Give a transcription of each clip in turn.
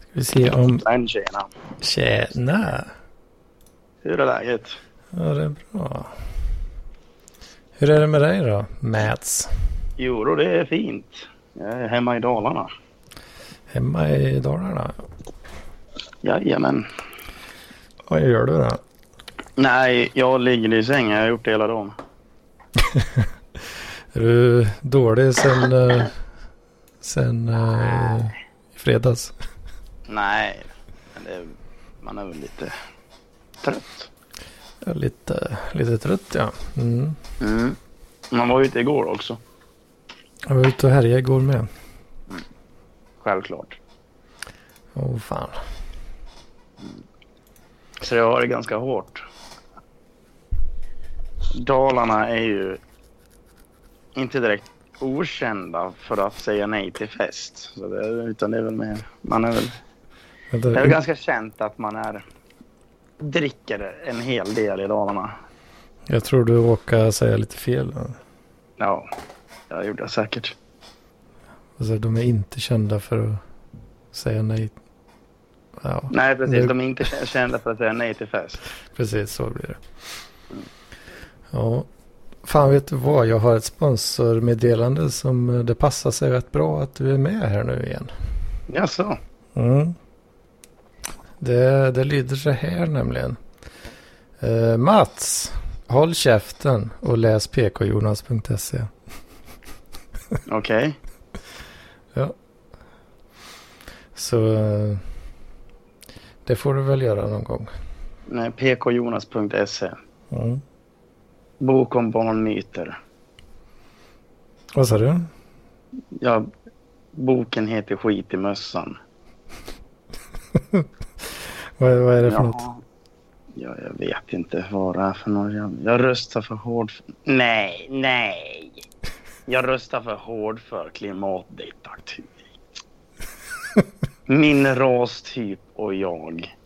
Ska vi se om... Men tjena. Tjena! Hur är läget? Ja, det är bra. Hur är det med dig då, Mats? Jo, då, det är fint. Jag är hemma i Dalarna. Hemma i Dalarna? Jajamän. Vad gör du då? Nej, jag ligger i sängen. Jag har gjort det hela dagen. Är du dålig sen, eh, sen eh, i fredags? Nej, men det, man är väl lite trött. Är lite, lite trött ja. Mm. Mm. Man var ute igår också. Jag var ute och härjade igår med. Självklart. Åh oh, fan. Så jag har det ganska hårt. Dalarna är ju inte direkt okända för att säga nej till fest. Så det, utan det är väl mer, man är väl, det är väl ganska känt att man är dricker en hel del i Dalarna. Jag tror du råkade säga lite fel. Ja, det gjorde jag säkert. Alltså, de är inte kända för att säga nej. Ja, Nej, precis. Nu- De är inte kända för att säga nej till fest. precis så blir det. Ja, fan vet du vad? Jag har ett sponsormeddelande som eh, det passar sig rätt bra att du är med här nu igen. Jaså? Mm. Det, det lyder så här nämligen. Eh, Mats, håll käften och läs pkjonas.se. Okej. Så eh, det får du väl göra någon gång. Nej, pkjonas.se. Mm. Bok om barnmyter. Vad sa du? Ja, boken heter Skit i mössan. Vad, är- vad är det för något? Jaha. Ja, jag vet inte vad det är för något. Jag, jag röstar för hård... Nej, nej. Jag röstar för hård för klimatdiktatur. Min rastyp och jag.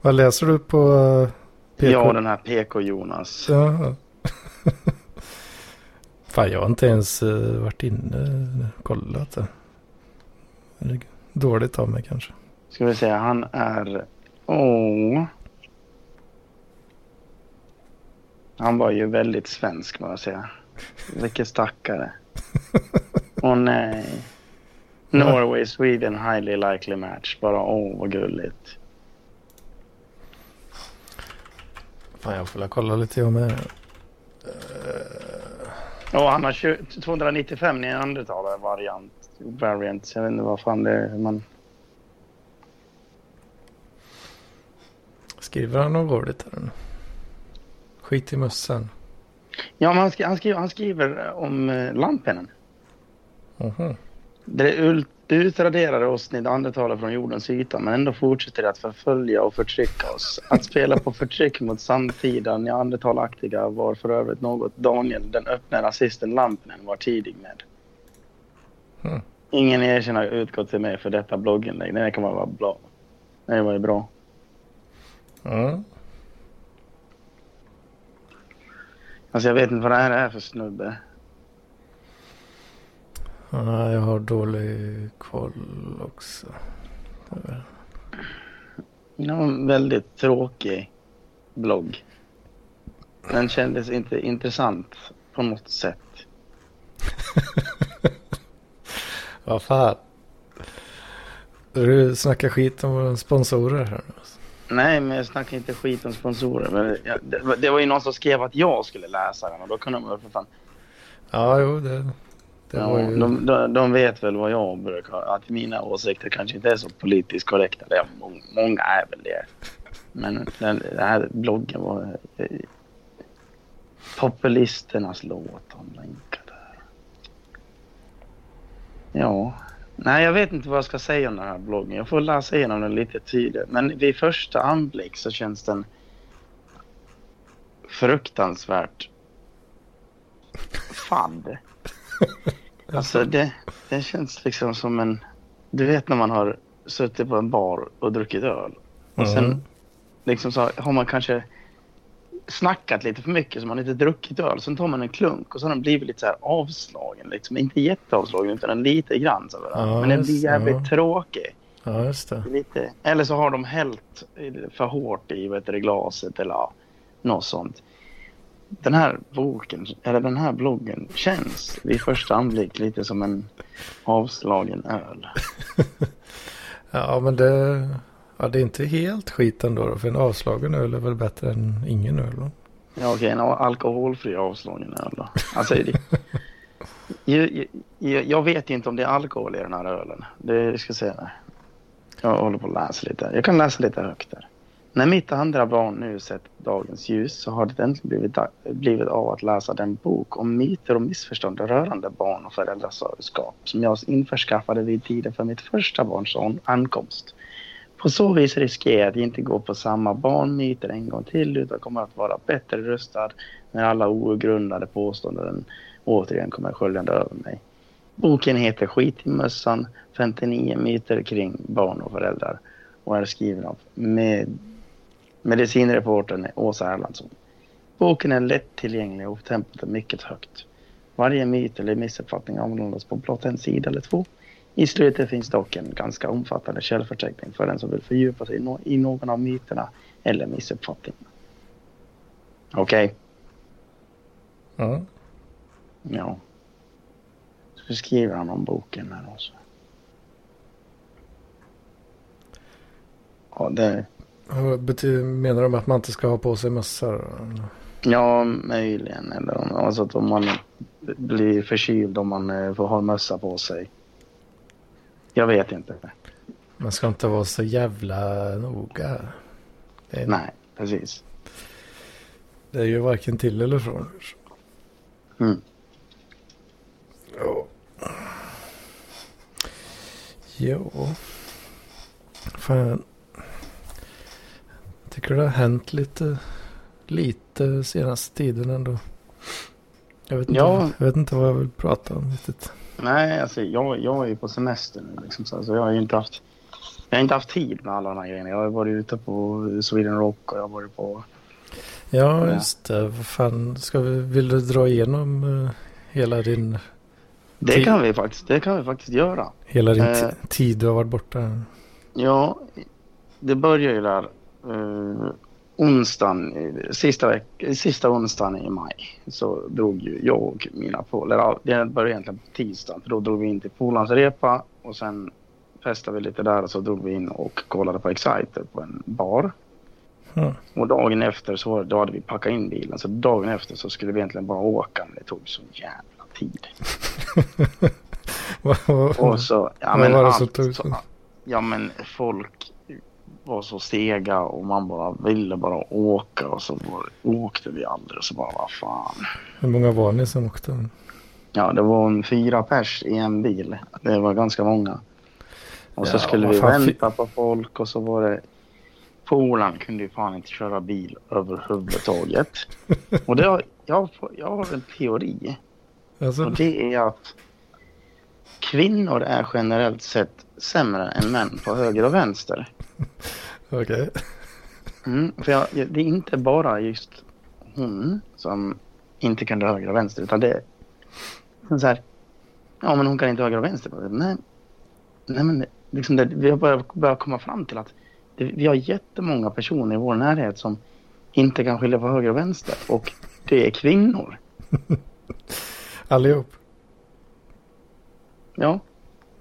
Vad läser du på PK? Jag och den här PK-Jonas. Ja. Fan, jag har inte ens uh, varit inne och kollat. det. Dåligt av mig kanske. Ska vi säga, han är... Åh. Han var ju väldigt svensk, må jag säga. Vilken stackare. Åh nej. Norway, Sweden, highly likely match. Bara åh, vad gulligt. Fan, jag får kolla lite jag med. Och han har 20, 295 neandertalare variant. Variant. Jag vet inte vad fan det är. Man... Skriver han något roligt här nu? Skit i mössan. Ja, men han, skri- han, skriver, han skriver om eh, Lampennen. Mhm. Det ut- utraderade oss neandertalare från jordens yta men ändå fortsätter det att förfölja och förtrycka oss. Att spela på förtryck mot samtida neandertalaktiga var för övrigt något Daniel, den öppna rasisten Lampinen, var tidig med. Mm. Ingen erkännande har utgått till mig för detta blogginlägg. Det kan vara bra. Det var ju bra. Mm. Alltså jag vet inte vad det här är för snubbe. Ja, jag har dålig koll också. Det var en väldigt tråkig blogg. Den kändes inte intressant på något sätt. Vad fan. Du snackar skit om våra sponsorer här nu. alltså. Nej, men jag snackar inte skit om sponsorer. Men jag, det, var- det var ju någon som skrev att jag skulle läsa den och då kunde man väl för fan... Ja, jo, det Ja, ju... de, de, de vet väl vad jag brukar... Att mina åsikter kanske inte är så politiskt korrekta. Det är, många, är väl det. Men den, den här bloggen var... Eh, populisternas låt om länkar där. Ja. Nej, jag vet inte vad jag ska säga om den här bloggen. Jag får läsa igenom den lite tydligare. Men vid första anblick så känns den fruktansvärt fadd. Alltså det, det känns liksom som en... Du vet när man har suttit på en bar och druckit öl. Och sen Mm. liksom så har man kanske snackat lite för mycket så man inte druckit öl. Sen tar man en klunk och så har den blivit lite så här avslagen. Liksom. Inte jätteavslagen utan en lite grann. Så Ja, Men den blir jävligt ja. tråkig. Ja, just det. Lite. Eller så har de hällt för hårt i vet du, glaset eller ja, något sånt. Den här boken, eller den här bloggen känns vid första anblick lite som en avslagen öl. Ja, men det, ja, det är inte helt skit ändå. Då, för en avslagen öl är väl bättre än ingen öl. Då. Ja, okej, en alkoholfri avslagen öl då. Alltså, det, jag, jag, jag vet inte om det är alkohol i den här ölen. Det ska jag säga. Jag håller på att läsa lite. Jag kan läsa lite högt där. När mitt andra barn nu sett dagens ljus så har det äntligen blivit, blivit av att läsa den bok om myter och missförstånd rörande barn och föräldraskap som jag införskaffade vid tiden för mitt första barns ankomst. På så vis riskerar jag att inte gå på samma barnmyter en gång till utan kommer att vara bättre rustad när alla ogrundade påståenden återigen kommer sköljande över mig. Boken heter Skit i mössan, 59 myter kring barn och föräldrar och är skriven av med medicinreportern Åsa Erlandsson. Boken är lättillgänglig och tempot är mycket högt. Varje myt eller missuppfattning avhandlas på blott en sida eller två. I slutet finns dock en ganska omfattande källförteckning för den som vill fördjupa sig i nå- i någon av myterna eller missuppfattningarna. Okej, Ja. ja. Så skriver han om boken här också. Ja, det... Menar de att man inte ska ha på sig mössa? då? Ja, möjligen. Eller alltså att om man blir förkyld om man eh, får ha mössa på sig. Jag vet inte. Man ska inte vara så jävla noga. Är, Nej, precis. det är ju varken till eller från. Mm. Ja. Ja. Fan. Tycker det har hänt lite, lite senaste tiden ändå. Jag vet inte, Ja. jag vet inte vad jag vill prata om riktigt. Nej, alltså jag, jag är ju på semester nu. Liksom, så alltså, jag har ju inte haft... Jag har inte haft tid med alla de här grejerna. Jag har varit ute på Sweden Rock och jag har varit på... Ja, just det. Vad fan, ska vi, vill du dra igenom eh, hela din, Det kan vi faktiskt, det kan vi faktiskt göra. hela din Eh. ti- tid du har varit borta? Ja, det börjar ju där uh, onsdagen, eh, sista, veck- sista onsdagen i maj. Så drog ju jag och mina polare, det började egentligen på tisdagen. För då drog vi in till polarns repa och sen festade vi lite där och så drog vi in och kollade på Exciter på en bar. Ja. Och dagen efter så då hade vi packat in bilen. Så dagen efter så skulle vi egentligen bara åka men det tog så jävla tid. Och så, ja men allt, så? ja men folk var så sega och man bara ville bara åka och så var, åkte vi aldrig och så bara vad fan. Hur många var ni som åkte? Ja det var en fyra pers i en bil. Det var ganska många. Och så Ja, skulle vad vi fan, vänta på folk och så var det Polaren kunde ju fan inte köra bil överhuvudtaget. och det har, jag, jag har en teori. Alltså, Och det är att kvinnor är generellt sett sämre än män på höger och vänster. okej. Mm, för jag, det är inte bara just hon som inte kan dra höger och vänster utan det är så här. Ja men hon kan inte höger och vänster. Nej, nej men det- liksom det, vi har börjat, börjat komma fram till att det, vi har jättemånga personer i vår närhet som inte kan skilja på höger och vänster och det är kvinnor. Allihop? Ja,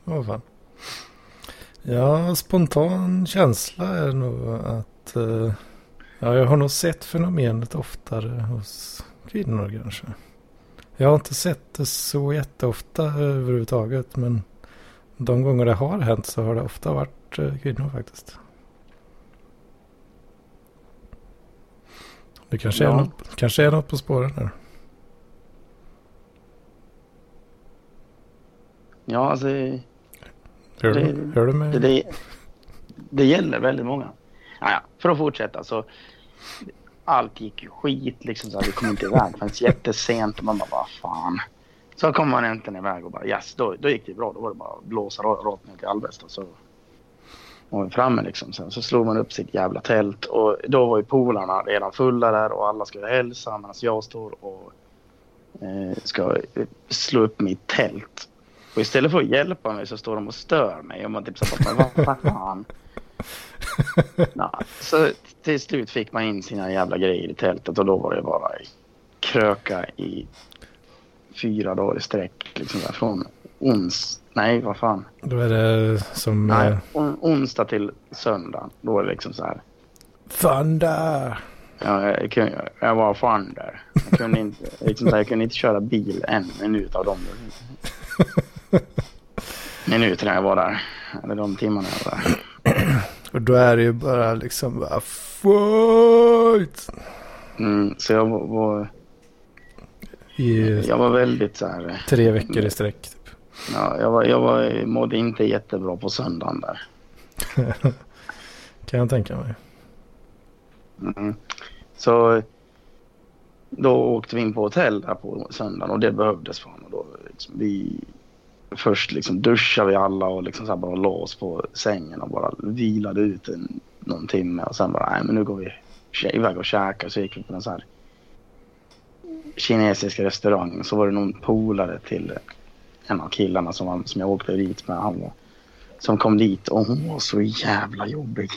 Vad fan. Ja, spontan känsla är nog att eh, ja, jag har nog sett fenomenet oftare hos kvinnor kanske. Jag har inte sett det så jätteofta överhuvudtaget men de gånger det har hänt så har det ofta varit eh, kvinnor faktiskt. Det kanske, är Ja. något, kanske är något på spåren här. Ja alltså Hör, Det- du, hör du mig? Det, det, det gäller väldigt många. Ja, ja, för att fortsätta så allt gick ju skit liksom så här, vi kom inte iväg förrän jättesent och man bara vad fan. Så kom man äntligen iväg och bara yes, då, då gick det bra. Då var det bara att blåsa ra- rakt ner till Alvesta så Och framme liksom. Sen så slog man upp sitt jävla tält och då var ju polarna redan fulla där och alla skulle hälsa medan jag står och eh, ska slå upp mitt tält. Och istället för att hjälpa mig så står de och stör mig. Och man typ så men vad fan. ja, så till slut fick man in sina jävla grejer i tältet och då var det bara kröka i fyra dagar i sträck. Liksom där, från ons... Nej, vad fan. Då är det som... Nej, eh, on, onsdag till söndag. Då är det liksom så här. Thunder! Ja, jag, kunde, jag var fan där. Jag kunde, inte, liksom, här, jag kunde inte köra bil en minut av de minuterna jag var där. Eller de timmarna jag var där. Och då är det ju bara liksom bara fight! Mm, så jag var, var, I jag var väldigt så här. tre veckor i sträck. Typ. Ja, jag, var, jag var, mådde inte jättebra på söndagen där. Kan jag tänka mig. Mm. Så då åkte vi in på hotell där på söndagen och det behövdes fan. Och då liksom, vi, först liksom duschade vi alla och liksom så bara oss på sängen och bara vilade ut en, någon timme och sen bara nej men nu går vi iväg och käkar så gick vi på en så här kinesisk restaurang så var det någon polare till en av killarna som, var, som jag åkte dit med. Han var, som kom dit och hon var så jävla jobbig.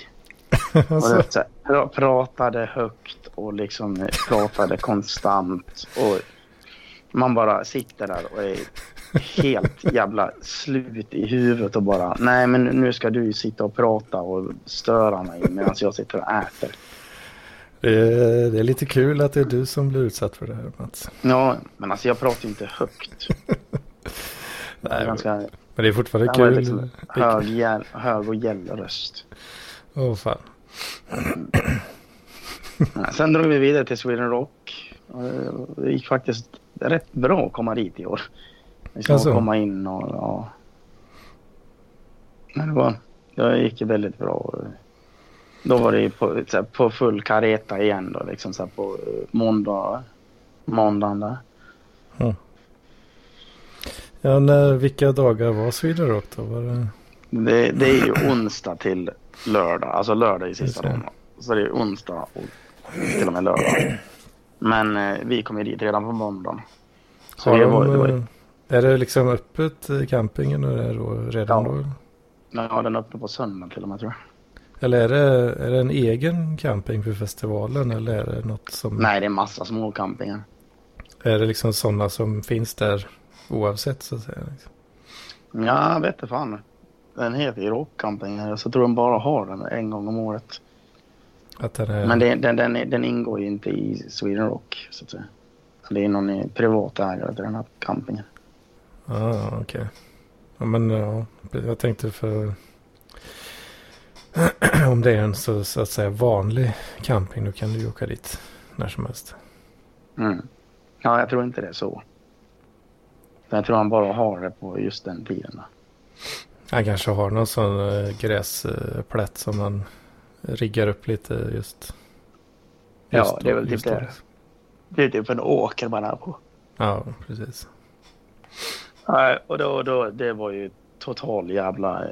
Och alltså, det, så här, pra- pratade högt och liksom pratade konstant. Och man bara sitter där och är helt jävla slut i huvudet och bara nej men nu ska du sitta och prata och störa mig medan jag sitter och äter. det, är, det är lite kul att det är du som blir utsatt för det här Mats. Ja, men alltså jag pratar inte högt. Nej, ganska men det är fortfarande kul. liksom hög, hög och gäll röst. Åh fan. Ja, Sen drog vi vidare till Sweden Rock. Det gick faktiskt rätt bra att komma dit i år. Liksom Alltså? att komma in och ja. Men det var, det gick ju väldigt bra. Då var det ju på, här, på full kareta igen då liksom så här, på eh, måndag, måndagen där. Ja, när, vilka dagar var Sweden Rock då? Var det... Det, det är ju onsdag till lördag. Alltså lördag i sista dagen. Så det är onsdag och till och med lördag. Men eh, vi kom ju dit redan på måndagen. Så Har det de, var, var, eh, Är det liksom öppet i campingen är då redan Ja. då? ja, den öppnade på söndag till och med tror jag. Eller är det, är det en egen camping för festivalen eller är det något som... Nej, det är massa små campingar. Är det liksom sådana som finns där oavsett så att säga? Liksom? Ja, jag vet inte fan. Den heter ju Rockcamping. Så jag tror de bara har den en gång om året. Att den är... Men det, den, den, är- den ingår ju inte i Sweden Rock så att säga. Det är någon privat ägare till den här campingen. Ah, okej. Ja, men ja, jag tänkte för... Om det är en så, så att säga vanlig camping då kan du ju åka dit när som helst. Mm. Ja, jag tror inte det är så. Jag tror han bara har det på just den tiden. Han kanske har någon sån äh, gräsplätt som man riggar upp lite just. Ja, just det är väl typ det. Det är typ en åker man är på. Ja, precis. Nej, och då, då, det var ju total jävla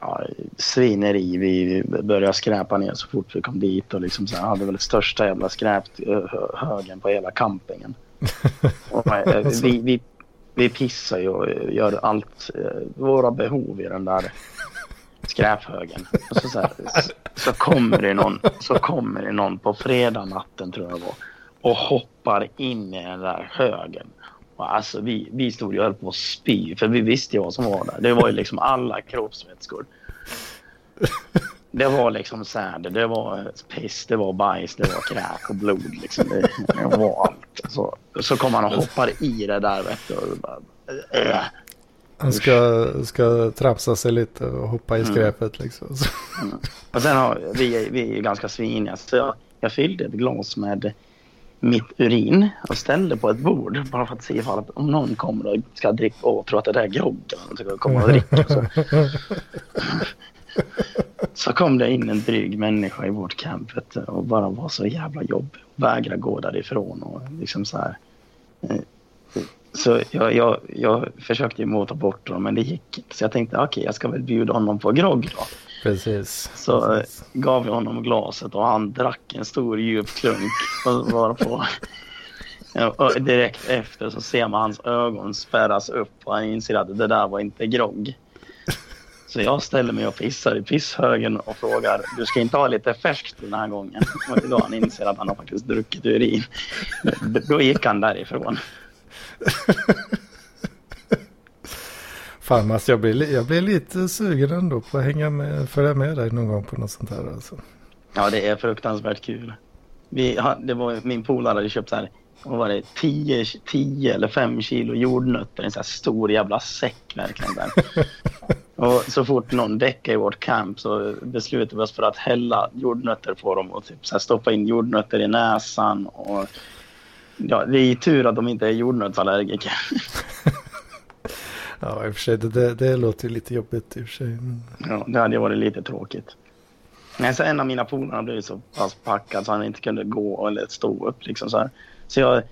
ja, svineri. Vi började skräpa ner så fort vi kom dit och liksom så här, hade väl största jävla skräphögen på hela campingen. Och, eh, vi, vi, vi pissar ju och gör allt, eh, våra behov i den där skräphögen. Och så, så, här, så, kommer det någon, så kommer det någon på fredag natten tror jag var och hoppar in i den där högen. Alltså vi, vi stod ju höll på att spy för vi visste ju vad som var där. Det var ju liksom alla kroppsvätskor. Det var liksom säde, det var piss, det var bajs, det var kräk och blod. Liksom. Det, det var allt. Så, så kom han och hoppar i det där vet du. Och bara, äh. Han ska, ska tramsa sig lite och hoppa i Mm. skräpet liksom. Så. Och sen har vi, vi är ju ganska sviniga så jag, jag fyllde ett glas med mitt urin och ställde på ett bord bara för att se ifall att om någon kommer och ska dricka och tror att det där är grogg och dricka. Så, så kom det in en dryg människa i vårt camp och bara var så jävla jobbig. Vägra gå därifrån och liksom så här. eh, Så jag, jag, jag försökte ju mota bort honom men det gick inte. Så jag tänkte okej jag ska väl bjuda honom på grogg då. Precis. Så Precis. eh, gav jag honom glaset och han drack en stor djup klunk. Och var på. Ja, och direkt efter så ser man hans ögon spärras upp och han inser att det där var inte grogg. Så jag ställer mig och pissar i pisshögen och frågar du ska inte ha lite färskt den här gången. Och då han inser att han har faktiskt druckit urin. Då gick han därifrån. Fan jag blir, li- jag blir lite sugen ändå på att hänga med, följa med dig någon gång på något sånt här alltså. Ja, det är fruktansvärt kul. Vi, det var, min polare hade köpt så här, vad var det, 10, 10 eller 5 kilo jordnötter i en så här stor jävla säck verkligen. Där. och så fort någon däckade i vårt camp så beslutade vi oss för att hälla jordnötter på dem och typ så här stoppa in jordnötter i näsan. Och, ja, det är tur att de inte är jordnötsallergiker. Ja, i och för sig, det, det, det låter ju lite jobbigt i och för sig. Men... Ja, det hade varit lite tråkigt. Men så en av mina polare blev så pass packad så han inte kunde gå eller stå upp. Liksom så, här. så jag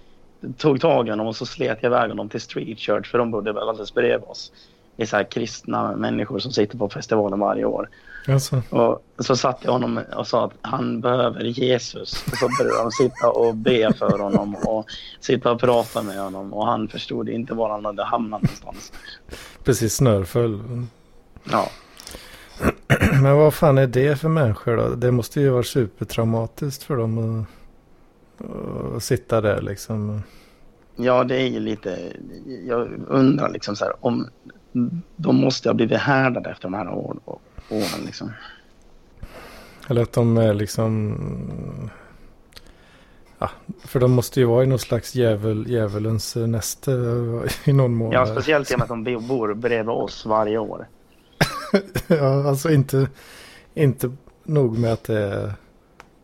tog tag i honom och så slet jag iväg honom till Street Church för de bodde väl alldeles bredvid oss. Det är så här kristna människor som sitter på festivalen varje år. Alltså, Och så satte jag honom och sa att han behöver Jesus. Och så började de sitta och be för honom och sitta och prata med honom. Och han förstod inte var han hade hamnat någonstans. precis snörfull. Ja, Men vad fan är det för människor då? Det måste ju vara supertraumatiskt för dem att, att sitta där liksom. Ja, det är ju lite... Jag undrar liksom så här om de måste ha blivit härdade efter de här år, åren. Liksom. Eller att de är liksom... Ja, för de måste ju vara i någon slags djävul, djävulens näste i någon mån. Ja, speciellt i och med att de bo- bor bredvid oss varje år. ja, alltså inte, inte nog med att det är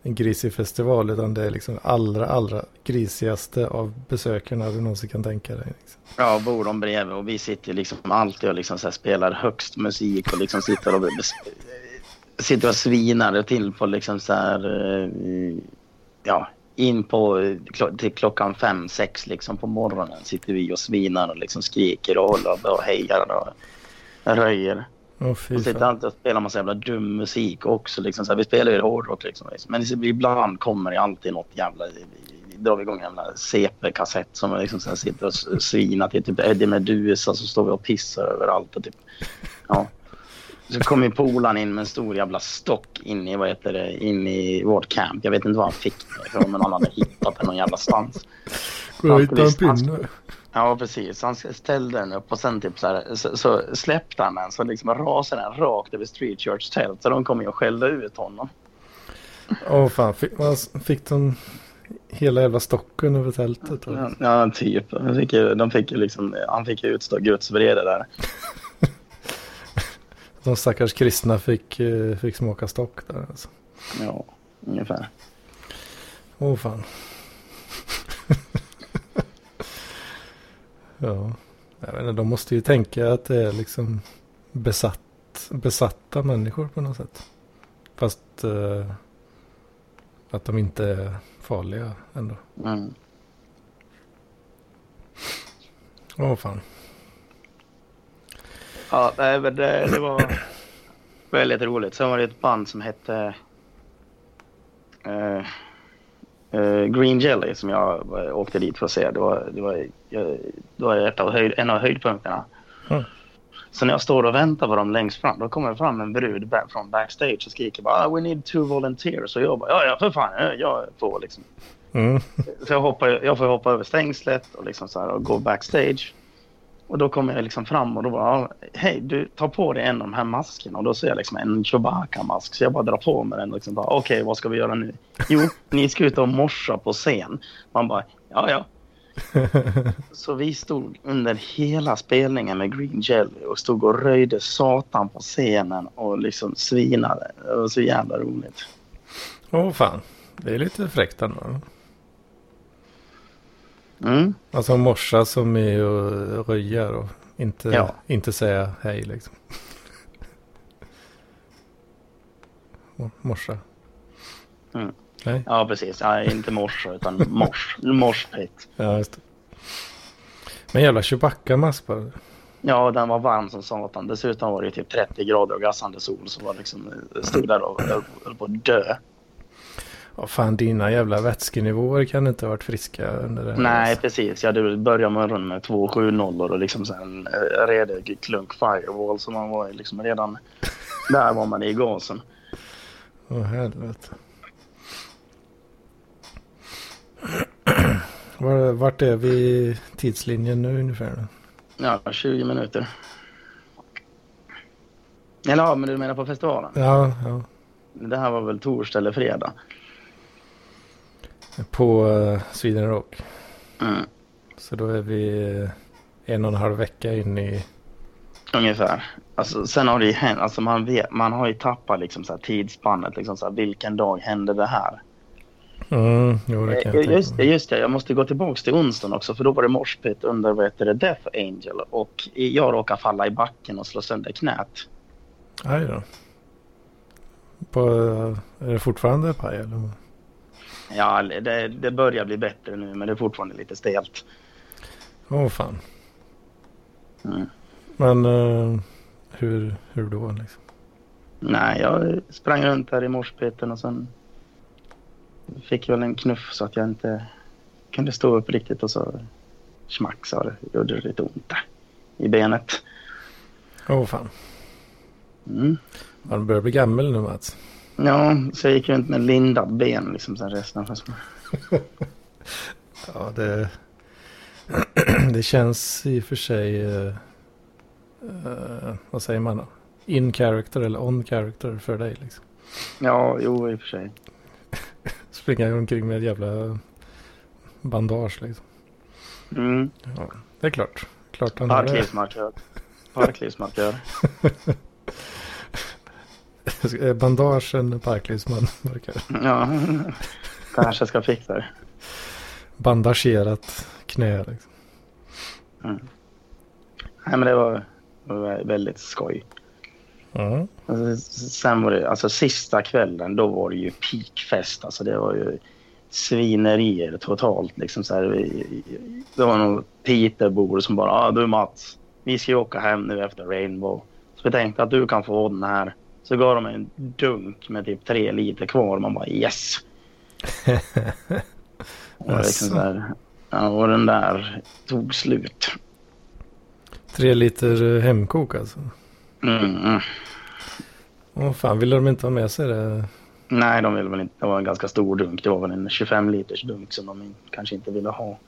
en grisig festival utan det är liksom allra, allra grisigaste av besökarna du någonsin kan tänka dig. Liksom. Ja, bor de bredvid och vi sitter liksom alltid och liksom så här spelar högst musik och liksom sitter och, sitter och svinar till på liksom så här... Eh, ja, in på till klockan fem, sex liksom på morgonen sitter vi och svinar och liksom skriker och håller och hejar och röjer. Fy Och sitter alltid och spelar massa jävla dum musik också. Liksom. Så här, vi spelar ju hårdrock liksom. Men ibland kommer det alltid något jävla... Vi, vi drar igång en jävla CP-kassett som liksom så här sitter och svinar till. Typ Eddie Meduza så står vi och pissar överallt. Och typ, ja. Så kommer polaren in med en stor jävla stock in i, vad heter det, in i vårt camp. Jag vet inte var han fick det ifrån men han hade hittat den någon jävla stans. Går han hitta en pinne? Ja, precis. Han ställde den upp och sen typ så, här, så, så släppte han den så liksom rasade den rakt över Street Church tält. Så de kom ju och skällde ut honom. Åh fan, fick, fick de hela jävla stocken över tältet? Ja, ja typ. De fick de fick liksom, han fick utstå Guds vrede där. De stackars kristna fick, eh, fick smaka stock där alltså. Ja, ungefär. Åh fan. Ja. Jag vet inte, de måste ju tänka att det är liksom besatt, besatta människor på något sätt. Fast eh, att de inte är farliga ändå. Mm. Åh fan. Ja, nej, men det, det var väldigt roligt. Sen var det ett band som hette eh, Green Jelly som jag eh, åkte dit för att se. Det var, det var, det var ett av höjd, en av höjdpunkterna. Mm. Så när jag står och väntar på dem längst fram, då kommer det fram en brud från backstage och skriker bara ah, “We need two volunteers” och jag bara “Ja, ja, för fan, jag får liksom”. Mm. Så jag, hoppar, jag får hoppa över stängslet och, liksom så här, och gå backstage. Och då kommer jag liksom fram och då bara, "Ja, hej du tar på dig en av de här maskerna. Och då ser jag liksom en Chewbacca-mask. Så jag bara drar på mig den och liksom bara, okej vad ska vi göra nu? Jo, ni ska ut och morsa på scen. Man bara, ja ja. Så vi stod under hela spelningen med Green Jelly och stod och röjde satan på scenen och liksom svinade. Det var så jävla roligt. Åh fan. Det är lite fräckt ändå. Mm. Alltså morsa som är och röjar och inte, Ja. inte säga hej liksom. Mo- Morsa. Mm. Nej, Ja, precis. Ja, inte morsa utan mors. Morspit. ja just det. Men jävla Chewbacca-mask bara. Ja, den var varm som satan. Dessutom var det typ 30 grader och gassande sol. Så var liksom, stod där och höll på att dö. Ja, fan dina jävla vätskenivåer kan inte ha varit friska under det. Nej, precis. Jag hade börjat morgonen med två 7 nollor och liksom sen en redig klunk firewall. Så man var liksom redan... Där var man i gasen. Åh helvete. Var- Vart är vi i tidslinjen nu ungefär? Ja, 20 minuter. Eller ja, men du menar på festivalen? Ja, ja. Det här var väl torsdag eller fredag? På uh, Sweden Rock. Mm, Så då är vi eh, en och en halv vecka in i... ungefär. Alltså, sen har det ju hänt, alltså man, vet, man har ju tappat liksom så tidsspannet. Liksom så här, vilken dag hände det här? Mm, jo, det kan jag Eh, Just, just det, jag måste gå tillbaka till onsdagen också för då var det morspit under vad heter det, Death Angel och jag råkade falla i backen och slå sönder knät. Aj då. På, är det fortfarande paj eller? Ja, det, det börjar bli bättre nu men det är fortfarande lite stelt. Åh fan. Mm. Men eh, hur, hur då liksom? Nej, jag sprang runt där i morspiten och sen fick jag väl en knuff så att jag inte kunde stå upp riktigt och så smack så det gjorde lite ont där i benet. Åh fan. Mm. Man börjar bli gammal nu Mats. Ja, så jag gick runt med lindat ben liksom sen resten av. Ja, det, det känns i och för sig, eh, vad säger man då? In character eller on character för dig liksom. Ja, jo i och för sig. Springa omkring med ett jävla bandage liksom. Mm. Ja, det är klart. Klart. Parklivsmarkör. Parklivsmarkör. Är Bandage en parklivsman verkar. Ja, kanske ska fixa det. Bandagerat knä liksom. Mm. Nej, men det var, det var väldigt skoj. Ja. Alltså, sen var det, alltså sista kvällen, då var det ju peakfest. Alltså det var ju svinerier totalt. Liksom så här, vi- det var nog Peterbor som bara, ah, du Mats, vi ska ju åka hem nu efter Rainbow. Så vi tänkte att du kan få den här. Så gav de en dunk med typ tre liter kvar. Man bara yes. Och, liksom så här, ja, och den där tog slut. Tre liter eh, hemkok alltså. Mm, mm. Åh fan, ville de inte ha med sig det? Nej, de ville väl inte. Det var en ganska stor dunk. Det var väl en 25 liters dunk som de kanske inte ville ha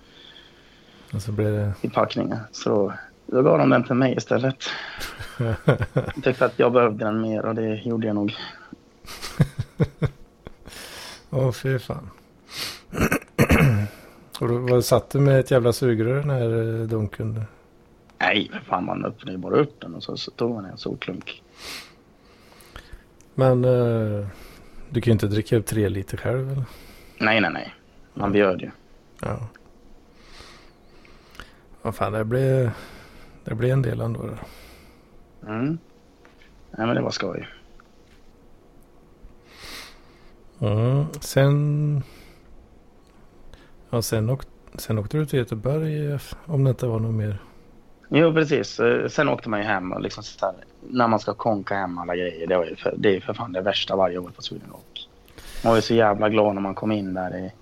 Och så blev det... i packningen. Så då, då gav de den till mig istället. Tyckte att jag behövde den mer och det gjorde jag nog. Åh fy fan. Och då var, satt du med ett jävla sugrör den här eh, dunken? Nej, för fan man öppnade ju bara upp den och så, så tog man en solklunk. Men eh, du kan ju inte dricka upp tre liter själv eller? Nej, nej, nej. Man bjöd ju. Ja. Vad fan, det blev, det blev en del ändå. Då. Mm. Nej, men det var skoj. Mm. Sen... Ja, sen, åk, sen åkte du till Göteborg om det inte var något mer. Jo, precis. Eh, Sen åkte man ju hem och liksom så här, när man ska konka hem alla grejer. Det, var ju för, det är ju för fan det värsta varje år på Sweden Rock. Man var ju så jävla glad när man kom in där i,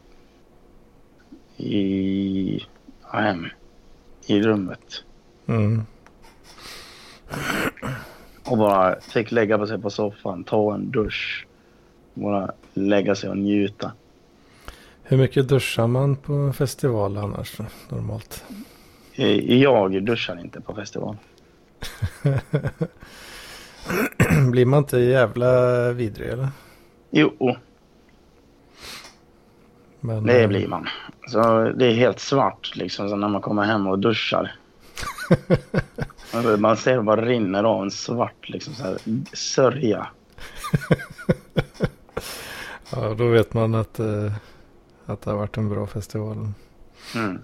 i ja, hem, i rummet. Mm. Och bara fick lägga på sig på soffan, ta en dusch. Bara lägga sig och njuta. Hur mycket duschar man på festival annars normalt? Eh, Jag duschar inte på festival. Blir man inte jävla vidrig eller? Jo, Men, det eh, blir man. Så det är helt svart liksom så när man kommer hem och duschar. Man ser bara rinner av en svart liksom så här, sörja. Ja, då vet man att, eh, att det har varit en bra festival. Mm.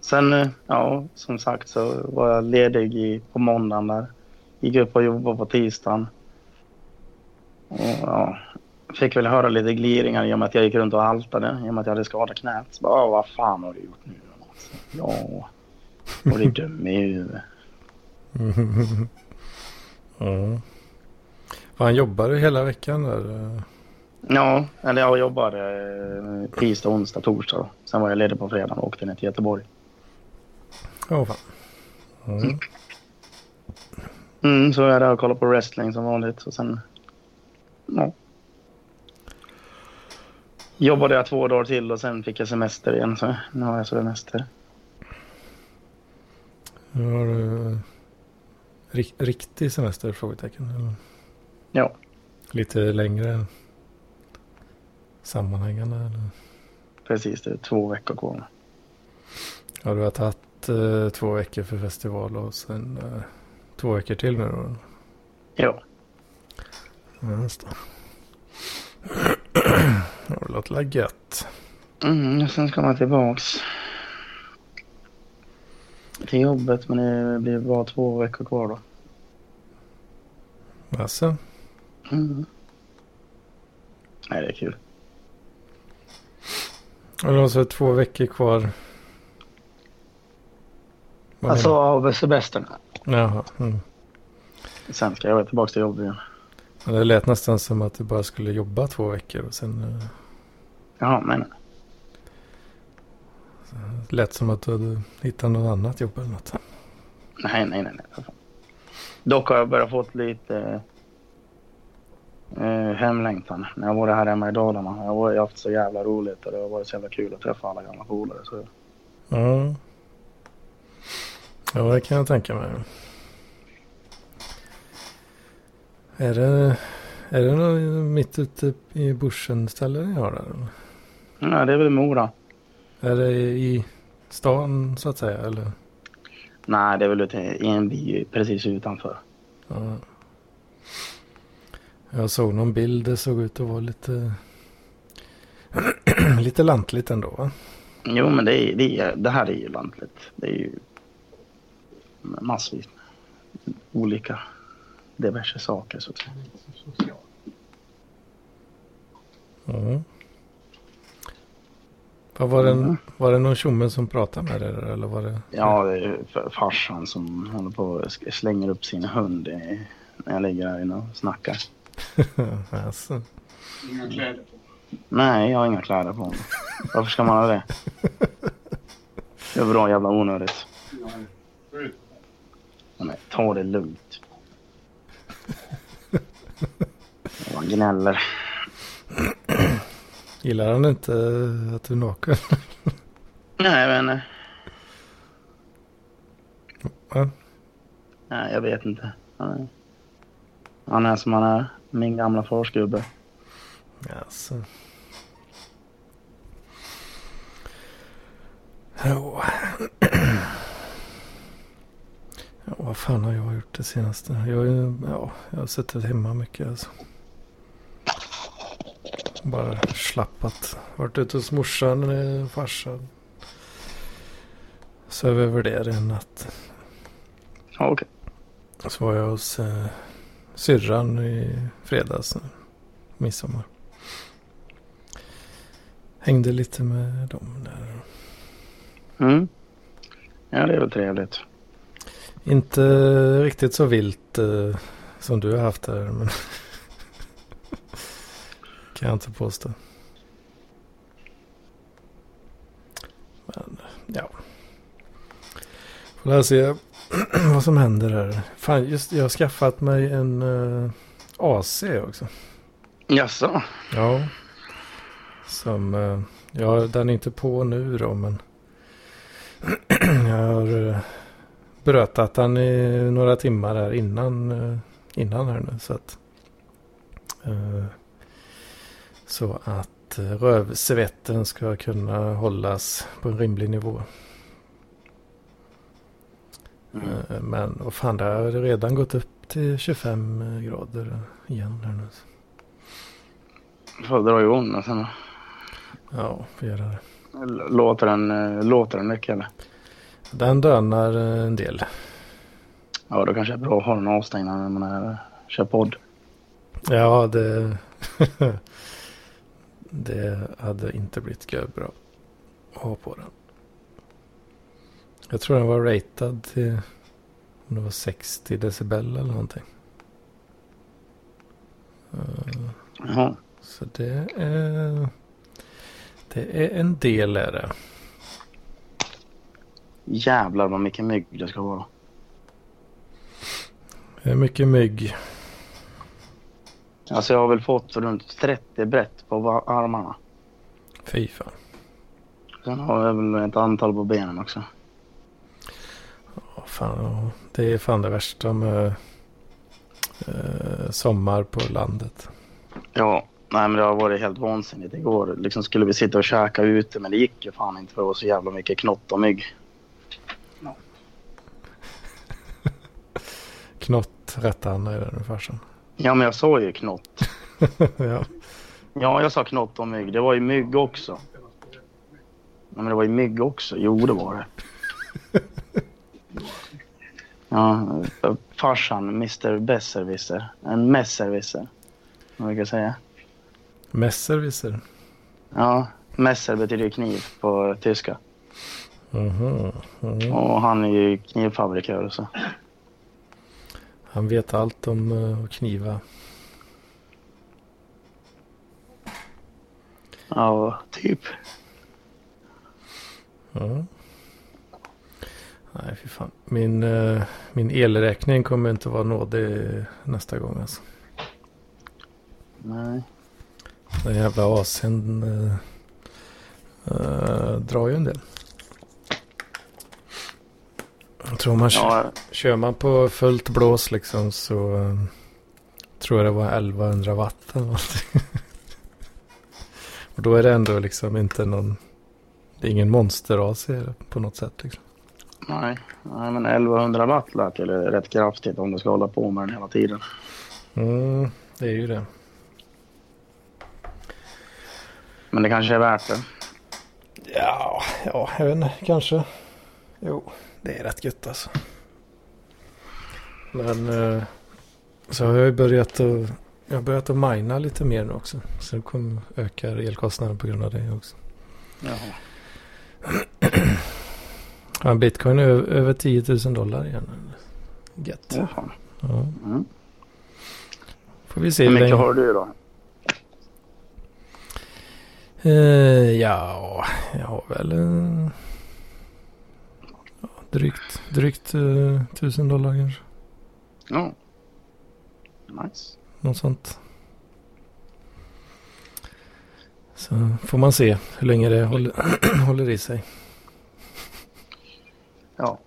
Sen, eh, ja, som sagt så var jag ledig i, på måndagen där. Gick upp och jobbade på tisdagen. Och, ja, fick väl höra lite gliringar i och med att jag gick runt och haltade i och med att jag hade skadat knät. Så bara, "Ja, vad fan har du gjort nu då, Mats?" Ja, Och det är dum i huvudet. ja. Han jobbade hela veckan där? Ja, eller jag jobbade eh, tisdag, onsdag, torsdag. Då. Sen var jag ledig på fredag och åkte ner till Göteborg. Åh oh, fan. Mm. Mm, så är där och kollar på wrestling som vanligt. Och sen... Ja. Jobbade jag två dagar till och sen fick jag semester igen. Så nu har jag semester. Nu har du rik riktig semester? Frågetecken. Eller? Ja. Lite längre sammanhängande? Eller? Precis, det är två veckor kvar. Ja, du har tagit eh, två veckor för festival och sen eh, två veckor till nu då? Ja. Ja, just det. Det låter gött. Mm, sen ska man tillbaks till jobbet men det blir bara två veckor kvar då. Alltså? Mm. Nej, det är kul. Och de så två veckor kvar. Vad alltså av semestern. Jaha. Mm. Sen ska jag vara tillbaka till jobbet igen. Det lät nästan som att du bara skulle jobba två veckor och sen... Uh... Jaha, men... Lät som att du hade hittat något annat jobb eller något. Nej, nej, nej. nej. Dock har jag börjat fått lite eh, hemlängtan. När jag var här hemma i Dalarna. Jag har haft så jävla roligt och det har varit så jävla kul att träffa alla gamla polare. Så... Ja. ja, det kan jag tänka mig. Är det, är det något mitt ute i bushen ställe ni har där? Nej, det är väl Mora. Är det i stan så att säga eller? Nej, det är väl i en by precis utanför. Ja. Jag såg någon bild. Det såg ut att vara lite, lite lantligt ändå va? Jo, men det, är, det, är, det här är ju lantligt. Det är ju massvis med olika diverse saker så att säga. Mm. Var det, mm. var det någon tjomme som pratade med dig eller var det? Ja, det är farsan som håller på och slänger upp sin hund när jag ligger här inne och snackar. alltså. Inga kläder på? Nej, jag har inga kläder på mig. Varför ska man ha det? Det är bra jävla onödigt. Nej, ta det lugnt. Han gnäller. Gillar han inte att du är naken? Nej, jag vet inte. Ja. Nej, jag vet inte. Han är, han är som han är. Min gamla farsgubbe. Alltså. Ja. ja, vad fan har jag gjort det senaste? Jag, ja, jag har suttit hemma mycket alltså. Bara slappat. Varit ute hos morsan, och farsan. Söv över det en natt. Ja, okej. Så var jag hos eh, syrran i fredags. Midsommar. Hängde lite med dem där. Mm. Ja, det är väl trevligt. Inte riktigt så vilt eh, som du har haft där. Men kan jag inte påstå. Men ja. Får se vad som händer här. Fan, just jag har skaffat mig en uh, eh, AC också. Jaså? Ja. Som, uh, ja den är inte på nu då men. jag har uh, brötat den i några timmar här innan, uh, innan här nu. Så att, uh, så att rövsvetten ska kunna hållas på en rimlig nivå. Mm. Men vad fan, det har redan gått upp till 25 grader igen här nu. Får dra igång den sen Ja, får göra det. Låter den, låter den mycket eller? Den dönar en del. Ja, då kanske det är bra att ha den avstängd när man är, kör podd. Ja, det... det hade inte blivit bra att ha på den. Jag tror den var ratad till om det var 60 decibel eller någonting. Eh, Jaha. Så det är, det är en del är det. Jävlar vad mycket mygg det ska vara. Det är mycket mygg. Alltså jag har väl fått runt 30 brett på armarna. Fy fan. Sen har jag väl ett antal på benen också. Ja, fan. Det är fan det värsta med eh, sommar på landet. Ja, nej men det har varit helt vansinnigt. Igår liksom skulle vi sitta och käka ute men det gick ju fan inte för det var så jävla mycket knott och mygg. Knott rättade han i den farsan. Ja men jag sa ju knott. ja. Ja jag sa knott och mygg. Det var ju mygg också. Nej men det var ju mygg också. Jo det var det. Ja, farsan, Mr Besserwisser. En messerwisser. Vad man kan säga. Messerwisser. Ja, messer betyder kniv på tyska. Mhm. Mhm. Och han är ju knivfabrikör så. Han vet allt om att kniva. Ja, typ. Ja. Nej, fy fan. Min, eh, min elräkning kommer inte vara nådig nästa gång alltså. Nej. Den jävla AC'n eh, eh, drar ju en del. Jag tror man Ja, kör man på fullt blås liksom så eh, tror jag det var 1100 watt eller någonting. Och då är det ändå liksom inte någon, det är ingen monster-AC på något sätt liksom. nej. nej, men 1100 watt lät ju rätt kraftigt om du ska hålla på med den hela tiden. Mm, det är ju det. Men det kanske är värt det. Ja, ja, jag vet inte, kanske. Jo, det är rätt gött alltså. Men eh, så har jag ju börjat att, jag har börjat att mina lite mer nu också. Så det kommer öka elkostnaden på grund av det också. Jaha. Ja, bitcoin är över, över 10 000 dollar igen. Gött. Ja, fan. Ja, Mm. får vi se Hur mycket har du då? Eh, ja, jag har väl ja, drygt, drygt eh, 1000 dollar kanske. Ja. Nice. Något sånt. Så får man se hur länge det håller, håller i sig. Ja.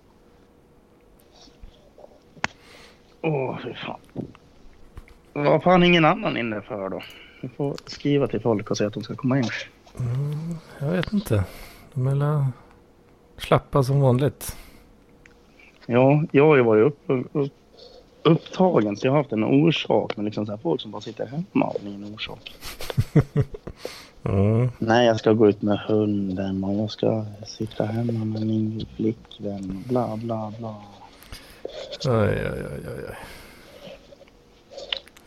Åh, fy fan. Vad fan ingen annan inne för då? Vi får skriva till folk och säga att de ska komma in. Mm, jag vet inte. De är slappa som vanligt. Ja, jag har ju varit upp, upp, upptagen så jag har haft en orsak. Men liksom så här, folk som bara sitter hemma av min orsak. Mm. Nej, jag ska gå ut med hunden och jag ska sitta hemma med min flickvän. Bla, bla, bla. Oj, oj, oj, oj.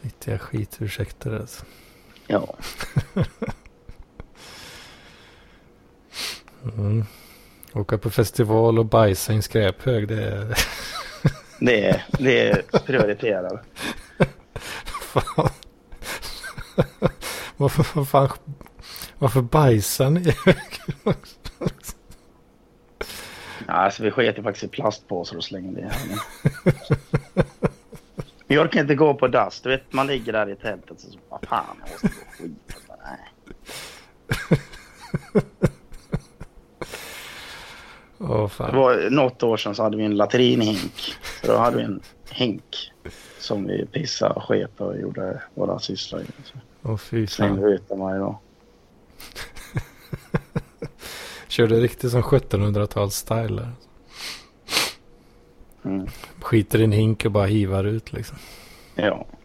Riktiga skitursäkter alltså. Ja, Mm. Åka på festival och bajsa i en skräphög det är... det är, det är prioriterat. Fan. varför, vad fan, varför bajsar ni? Ja, alltså vi sket ju faktiskt i plastpåsar och slängde i här. Jag orkar inte gå på dass. Du vet, man ligger där i tältet och så vad fan, jag måste gå och skita. Nej. Åh Det fan. var något år sedan så hade vi en latrinhink. Så då hade vi en hink som vi pissade och sket och gjorde våra sysslor i. Åh fy slängde fan. vi ut dem varje dag. Körde riktigt som 1700-tals style där. Mm. Skiter i en hink och bara hivar ut liksom. Ja.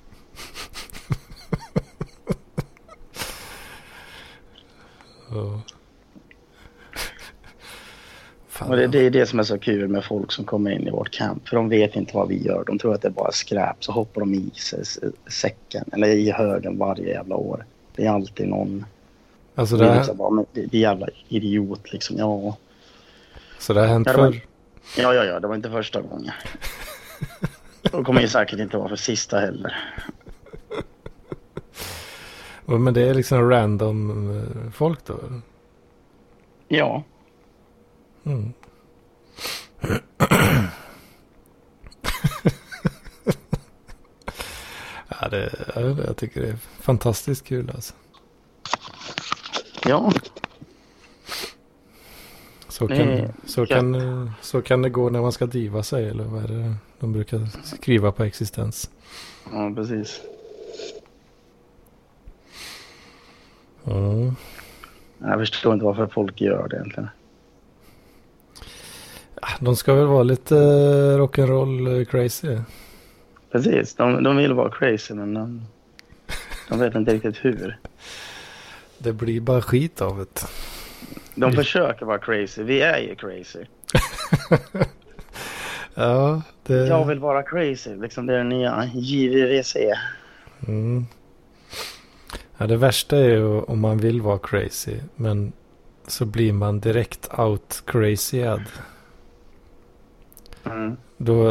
Ja. Fan. Och det, det är det som är så kul med folk som kommer in i vårt camp. För de vet inte vad vi gör. De tror att det är bara skräp. Så hoppar de i sig säcken. Eller i högen varje jävla år. Det är alltid någon. Alltså Det det, är här, liksom bara, det det är jävla idiot liksom. Ja. så det har hänt Ja, det var- förr. Ja, ja, ja, det var inte första gången. Och kommer ju säkert inte vara för sista heller. Men det är liksom random eh, folk då? Ja, Mm. ja, det, ja, det- jag tycker det är fantastiskt kul alltså. ja, Så kan, är så, kan, eh, så kan det gå när man ska diva sig eller vad är det de brukar skriva på existens. ja precis. Ja. Jag förstår inte varför folk gör det egentligen. De ska väl vara lite eh, rock'n'roll eh, crazy. Precis, de, de vill vara crazy men de, de vet inte riktigt hur. Det blir bara skit av det. De försöker vara crazy, vi är ju crazy. Ja, det... Jag vill vara crazy, liksom det är den nya JVVC. Mm. Ja, det värsta är ju om man vill vara crazy. Men så blir man direkt out crazyad. Mm. Då,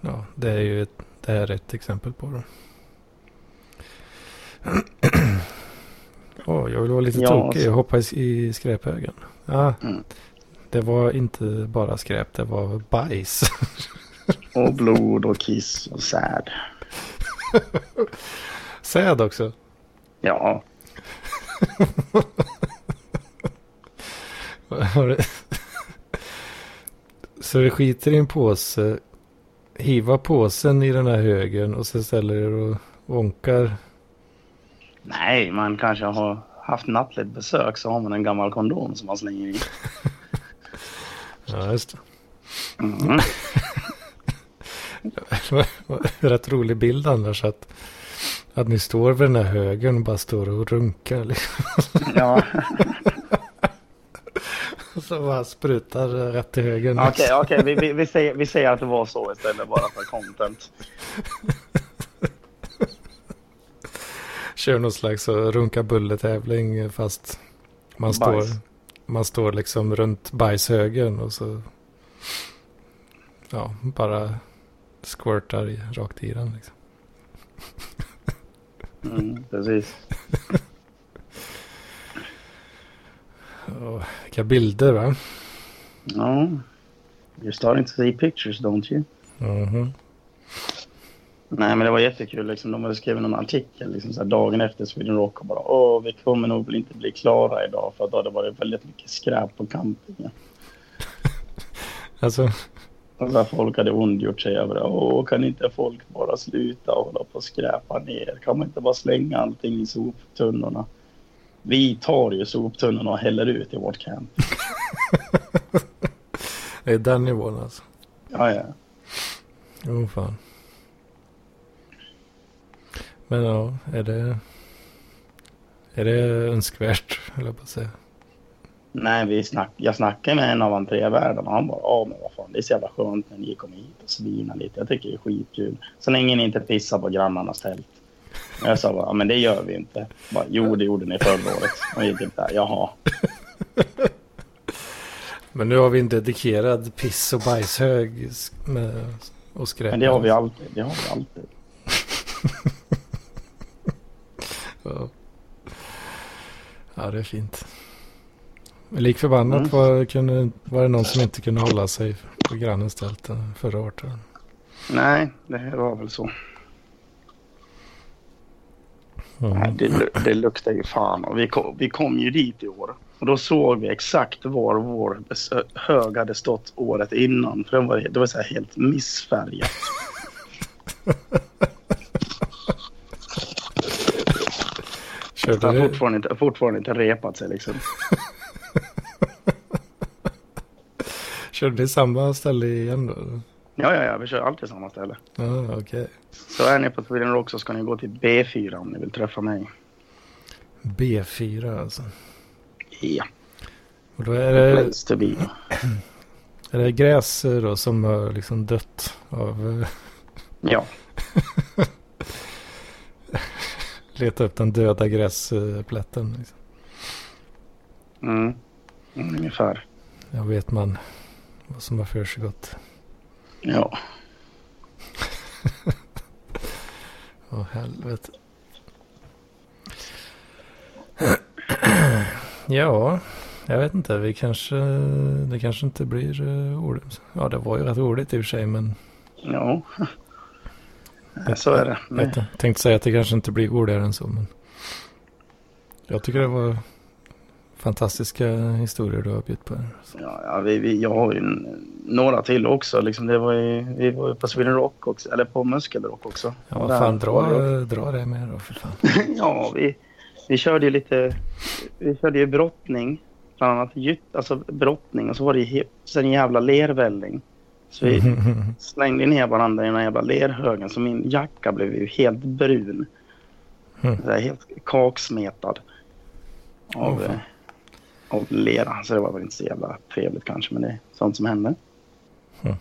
ja, det är ju ett, det är ett exempel på det. Åh, jag vill vara lite Ja, tokig. Jag hoppar i, i skräphögen. Ja, Mm. det var inte bara skräp, det var bajs. Och blod och kiss och säd. Säd också. Ja, Så du skiter i en påse, hivar påsen i den här högen och sen ställer du och vonkar. nej, man kanske har haft nattligt besök så har man en gammal kondom som man slänger i. Ja, just det. Mm. Rätt rolig bild annars att, att ni står vid den här högen och bara står och runkar. Liksom. Ja, så bara sprutar rätt i högen. okej, okej, vi, vi, vi, säger, vi säger att det var så istället bara för content. Kör någon slags uh, runka bulle-tävling fast man står, man står liksom runt bajshögen och så ja, bara squirtar rakt i den. Liksom. Mm, precis. Och, vilka bilder va? Ja, you're starting to see pictures, don't you? Mhm. Nej, men det var jättekul. Liksom, de hade skrivit någon artikel liksom, så här, dagen efter Sweden Rock och bara åh, vi kommer nog inte bli klara idag för att då hade det varit väldigt mycket skräp på campingen. Alltså, Och så här, folk hade ondgjort sig över det. Åh, kan inte folk bara sluta hålla på och skräpa ner? Kan man inte bara slänga allting i soptunnorna? Vi tar ju soptunnorna och häller ut i vårt camp. det är den nivån alltså. Ja, ja. Jo, fan. Men ja, är det... Är det önskvärt, höll jag på att säga. Nej, vi snack, jag snackade med en av entrévärdarna och han bara, ja men vad fan, det är så jävla skönt när ni kommer hit och svinar lite. Jag tycker det är skitkul. Så länge ni inte pissar på grannarnas tält. Jag sa bara, men det gör vi inte. Bara, jo, det gjorde ni förra året. Jag gick där, jaha. Men nu har vi en dedikerad piss och bajshög med, och skräp. Men det har vi alltid. Det har vi alltid. Ja. ja, det är fint. Men lik förbannat Mm. var, kunde, var det någon som inte kunde hålla sig på grannens tält förra året. Nej, det var väl så. Nej, Mm. det, lu- det luktar ju fan. Och vi, kom, vi kom ju dit i år. Och då såg vi exakt var vår hög hade stått året innan. För det var, det var så helt missfärgat. Det Körde, har fortfarande inte, fortfarande inte repat sig liksom. körde ni samma ställe igen då? Ja, ja, ja, vi kör alltid samma ställe. Ja, okej. Så är ni på Sweden Rock så ska ni gå till B4 om ni vill träffa mig. B4 alltså. Ja, Och då är det, place to be. är det gräs då som har liksom dött av... eh, Ja, Leta upp den döda gräsplätten. Liksom. Mm, ungefär. Jag vet man, vad som har försiggått. Ja. Åh helvete. ja, jag vet inte. Vi kanske, det kanske inte blir uh, roligt. Ja, det var ju rätt roligt i och för sig, men Ja. Så är det. jag inte. tänkte säga att det kanske inte blir roligare än så, men jag tycker det var fantastiska historier du har bjudit på. Ja, ja vi, vi, jag har ju några till också. Liksom, det var ju, vi var ju på Sweden Rock också, eller på Muskelrock också. Ja, vad fan, dra, dra det med då för fan. ja, vi, vi körde ju lite, vi körde ju brottning. Bland annat gytt, alltså brottning och så var det ju en jävla lervälling. Så vi slängde ner varandra i den här jävla lerhögen så min jacka blev ju helt brun. Mm. Helt kaksmetad. Av, Åh, av lera. Så det var väl inte så jävla trevligt kanske men det är sånt som händer. Mm.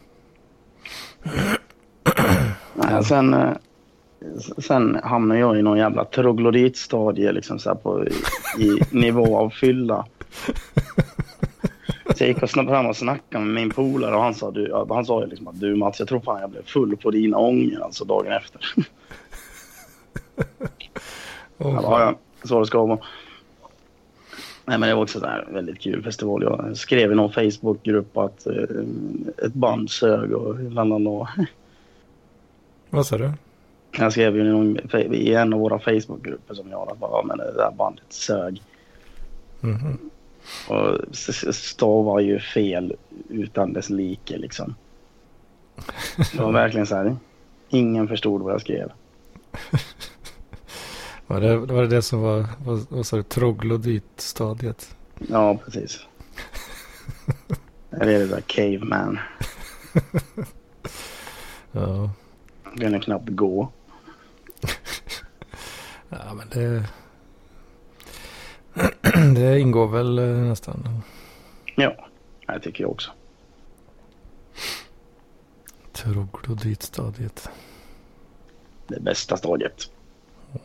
Nej, sen, eh, sen hamnade jag i någon jävla troglodytstadie liksom så på, i nivå av fylla. Så jag gick och fram och snackade med min polare och han sa, du, han sa ju liksom att du Mats, jag tror fan jag blev full på dina ånger alltså dagen efter. Åh, Ja, fan. ja, så det ska vara. Nej, men det var också så här väldigt kul festival. Jag skrev i någon Facebookgrupp att eh, ett band sög och lalala. Vad sa du? Jag skrev ju i, någon, i en av våra Facebookgrupper som jag har att bara, men det där bandet sög. Mhm. Och s- s- stavar ju fel utan dess like liksom. Det var verkligen så här. Ingen förstod vad jag skrev. Var det, var det det som var, vad, sa du, troglodytstadiet? Ja, precis. Eller är det där caveman. Ja. Kunde knappt gå. ja, men det... det ingår väl eh, nästan. Ja, det tycker jag också. Troglodytstadiet. Det bästa stadiet.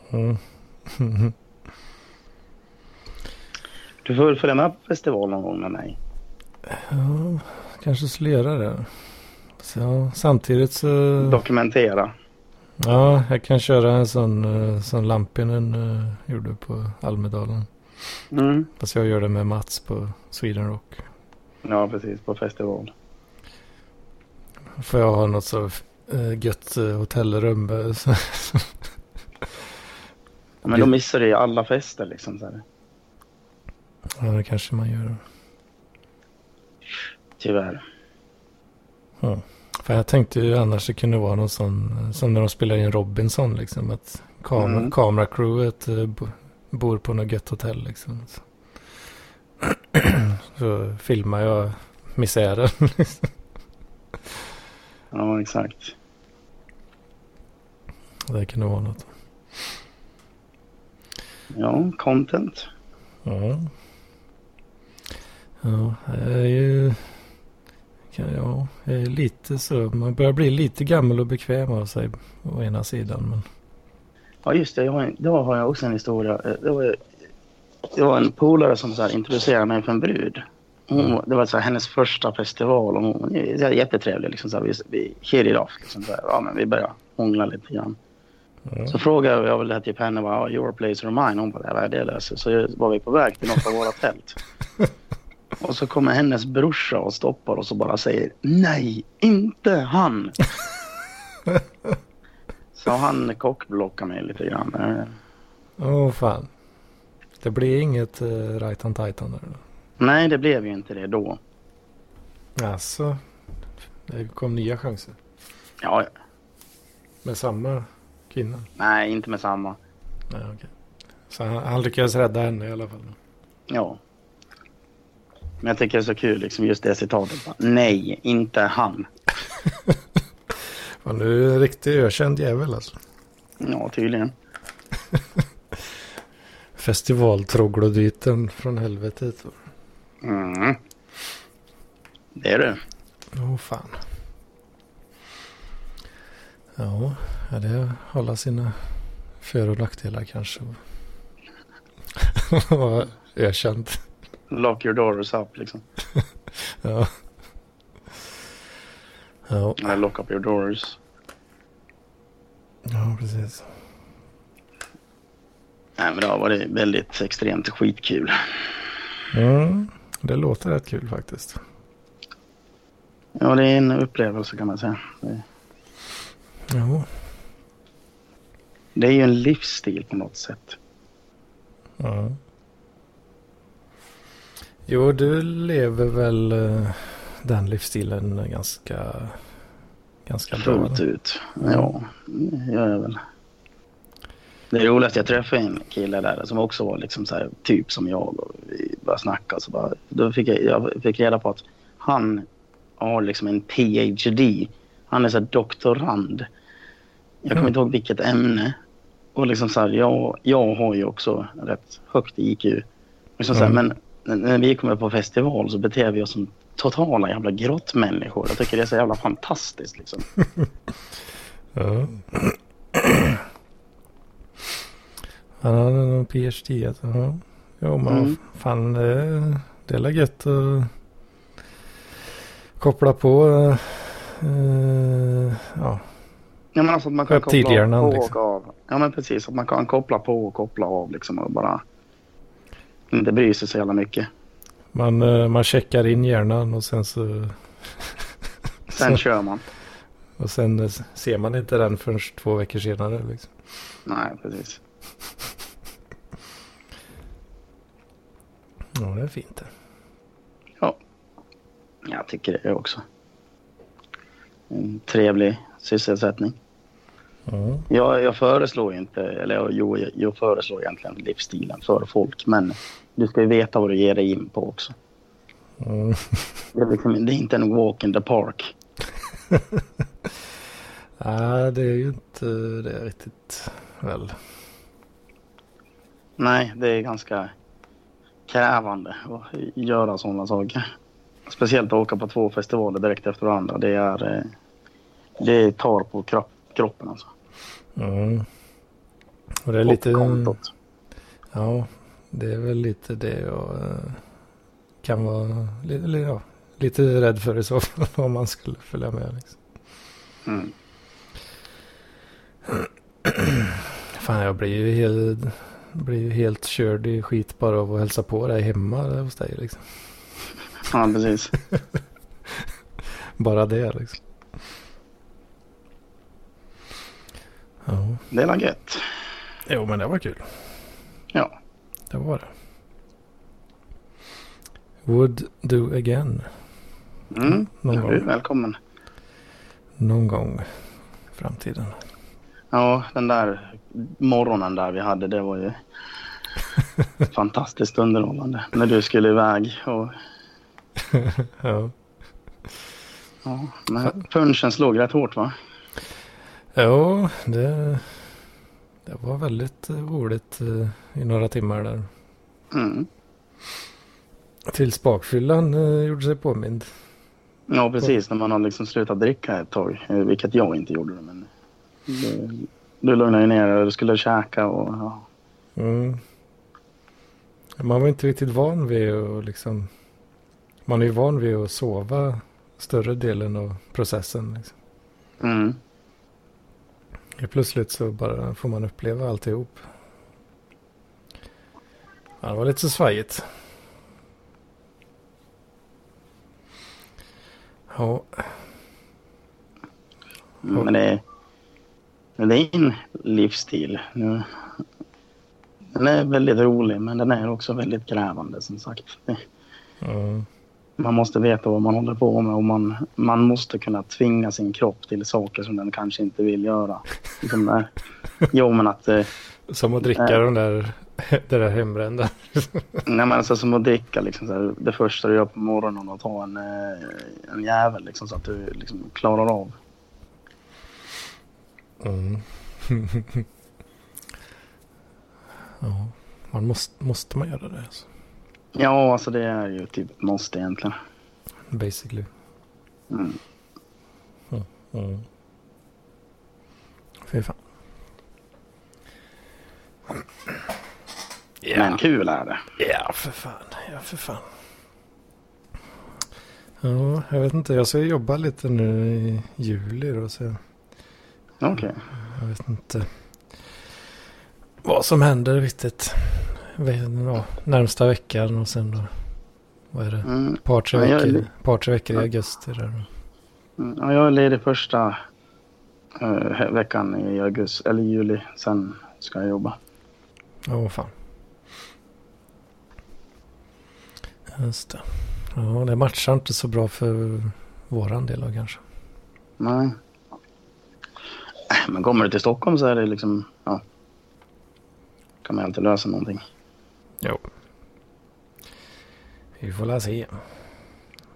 Mm. Du får väl följa med på festival någon gång med mig. ja, kanske skulle göra det. Så, samtidigt så... Dokumentera. Ja, jag kan köra en sån uh, som Lampinen uh, gjorde på Almedalen. Mm. Fast jag gör det med Mats på Sweden Rock. Ja, precis. På festival. Får jag ha något så uh, gött uh, hotellrum. Men då missar du ju alla fester liksom. Så här. ja, det kanske man gör. Tyvärr. För jag tänkte ju annars det kunde vara någon sån, som när de spelar in Robinson liksom. Att kamera, Mm. kameracrewet eh, bo- bor på något gött hotell liksom. Så, så filmar jag misären. liksom. Ja, exakt. Det kunde vara något. Ja, content. Ja. Ja, jag är ju... kan- Ja, jag är lite så. Man börjar bli lite gammal och bekväm av sig å ena sidan. Men... Ja, just det. Jag har en, då har jag också en historia. Eh, Det var, det var en polare som så här introducerade mig för en brud. Hon, Mm. Det var så här, hennes första festival och hon här jättetrevlig. Liksom, så här, vi, vi hit it off. Liksom, så här, ja, men vi började hångla lite grann. Ja. Så frågade jag väl typ henne, bara, your place or mine? Hon bara, det är det löser. Så var vi på väg till något av våra tält. Och så kommer hennes brorsa och stoppar oss och bara säger nej, inte han. Så han kockblockar mig lite grann. Åh fan. Det blir inget uh, right on titan där då? Nej, det blev ju inte det då. Alltså. Det kom nya chanser. Ja, Med samma kvinna? nej, inte med samma. Nej, okej. Så han, han lyckades rädda henne i alla fall. Ja. Men jag tycker det är så kul, liksom just det citatet. Nej, inte han. Fan, du är en riktigt ökänd jävel alltså. Ja, tydligen. Festivaltroglodyten från helvetet. Mm. Det är du. Åh fan. Ja, det hålla sina för och nackdelar kanske. Ökänd. Lock your doors up liksom. Ja. Ja, Eller Lock Up Your Doors. ja precis. Nej, men det har varit väldigt extremt skitkul. Mm, det låter rätt kul faktiskt. Ja, det är en upplevelse kan man säga. Det, Jo, det är ju en livsstil på något sätt. ja. Jo, du lever väl eh, den livsstilen ganska, ganska bra? Fullt ut. Ja, det gör jag väl. Det är roligt att jag träffade en kille där som också var liksom så här, typ som jag och vi började snacka. Så bara, då fick jag, jag fick reda på att han har liksom en PhD. Han är så doktorand. Jag kommer Mm. inte ihåg vilket ämne. Och liksom så här, jag, jag har ju också rätt högt IQ. Liksom så här, Mm. Men när- vi kommer på festival så beter vi oss som totala jävla grottmänniskor. Jag tycker det är så jävla fantastiskt liksom. Ja. Han hade någon PhD. Alltså. Ja. Jo, men Mm. fan det, det är gött att koppla på. Eh, ja. Ja, men alltså att man kan koppla Reptilhjärnan, på och liksom. av. Ja, men precis. Att man kan koppla på och koppla av liksom och bara inte bry sig så jävla mycket. man, eh, man checkar in hjärnan och sen så Sen Så. kör man. och sen eh, ser man inte den förrän två veckor senare. Liksom. Nej, precis. Ja, det är fint det. Jag tycker det också. En trevlig sysselsättning. Ja. Jag, jag föreslår inte, eller jag- jo, jag, jag föreslår egentligen livsstilen för folk. Men du ska ju veta vad du ger dig in på också. Mm. Det är, liksom, det är inte en walk in the park. Nej, det är ju inte det riktigt väl. Nej, det är ganska krävande att göra sådana saker. Speciellt att åka på två festivaler direkt efter varandra. Det, är, eh, det tar på kropp, kroppen alltså. Mm. Och det är Och lite... kontot. Ja, det är väl lite det jag eh, kan vara li, li, ja, lite rädd för i så fall om man skulle följa med. Liksom. Mm. Fan, jag blir ju helt, blir ju helt körd i skit bara av att hälsa på dig hemma hos dig. Liksom. Ja, precis. Bara det liksom. Ja, Det väl gött. jo men det var kul. Ja. Det var det. Would do again. Mm. Någon Du är gång. välkommen. Någon gång i framtiden. Ja, den där morgonen där vi hade, det var ju fantastiskt underhållande. När du skulle iväg och ja. ja, men punchen slog rätt hårt va? Ja, det, det var väldigt eh, roligt eh, i några timmar där. Mm. Tills bakfyllan eh, gjorde sig påmind. Ja, precis. När man har liksom slutat dricka ett tag. Vilket jag inte gjorde. Men du, du lugnade ner dig och du skulle käka och ja. Mm. Man var inte riktigt van vid att liksom... Man är ju van vid att sova större delen av processen. Liksom. Mm. Plötsligt så bara får man uppleva alltihop. Ja, det var lite så svajigt. Ja, Mm, Men det det är en livsstil. Nu, Den är väldigt rolig men den är också väldigt krävande som sagt. Mm, Man måste veta vad man håller på med och man, man måste kunna tvinga sin kropp till saker som den kanske inte vill göra. Liksom där. Jo men att, eh, som att dricka Nej. den där, det där hembrända. nej men alltså som att dricka liksom så här, det första du gör på morgonen och ta en, eh, en jävel liksom så att du liksom klarar av. Mm. ja, man måste, måste man göra det alltså. Ja alltså det är ju typ måste egentligen. Basically. Mm. Mm. Fy fan. Men kul är det. Ja, för fan. Ja, för fan. Ja, jag vet inte. Jag ska jobba lite nu i juli då. Så Okej. jag vet inte vad som händer riktigt. Ja, närmsta veckan och sen då. Vad är det? Mm. Par, tre Ja, veckor, par, tre veckor i augusti där. Mm, Ja, jag är ledig första eh, veckan i augusti, eller juli. Sen ska jag jobba. Ja, vad fan. Just det. Ja, det matchar inte så bra för våran del då kanske. Nej. Äh, Men kommer du till Stockholm så är det liksom, ja. Kan man alltid lösa någonting. Jo. Vi får la se.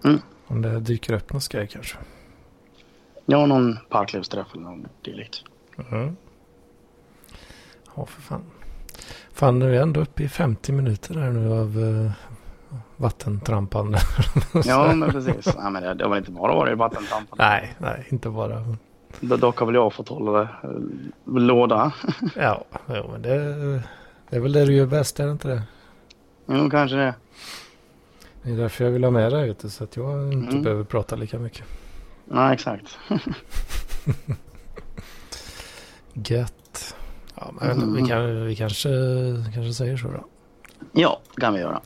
Mm. Om det dyker upp något skoj kanske. Har någon parklivsträff eller något dylikt. Mm. Ja, för fan. Fan, nu är jag ändå uppe i 50 minuter här nu av uh, vattentrampande. Ja, men precis. Nej, men det, det har väl inte bara varit vattentrampande. nej, nej, inte bara. Do- Dock har väl jag fått hålla det eh, låda. Ja, jo, men det, det är väl det du gör bäst, är det inte det? Jo, kanske det. Det är därför jag vill ha med dig, du, så att jag inte Mm. behöver prata lika mycket. Nej, exakt. Gött. Ja, men Mm. vi, kan, vi kanske, kanske säger så då. Ja, det kan vi göra.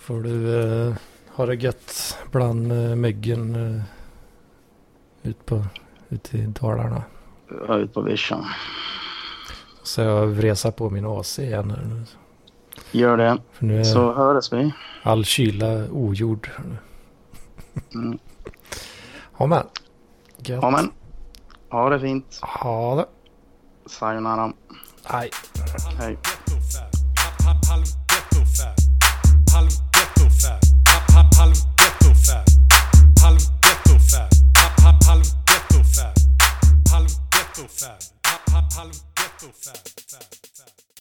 Får du eh, ha det gött bland eh, myggen eh, ut, på, ut i Dalarna. Jag är ute på vischan. Så jag vresa på min AC igen här nu. Gör det. För nu är Så hörs vi. all kyla ogjord. Mm. Ja men. Gött. Ja, men. Ha det fint. Ha det. Sayonara. Hej. Hej. Halv ghetto fab.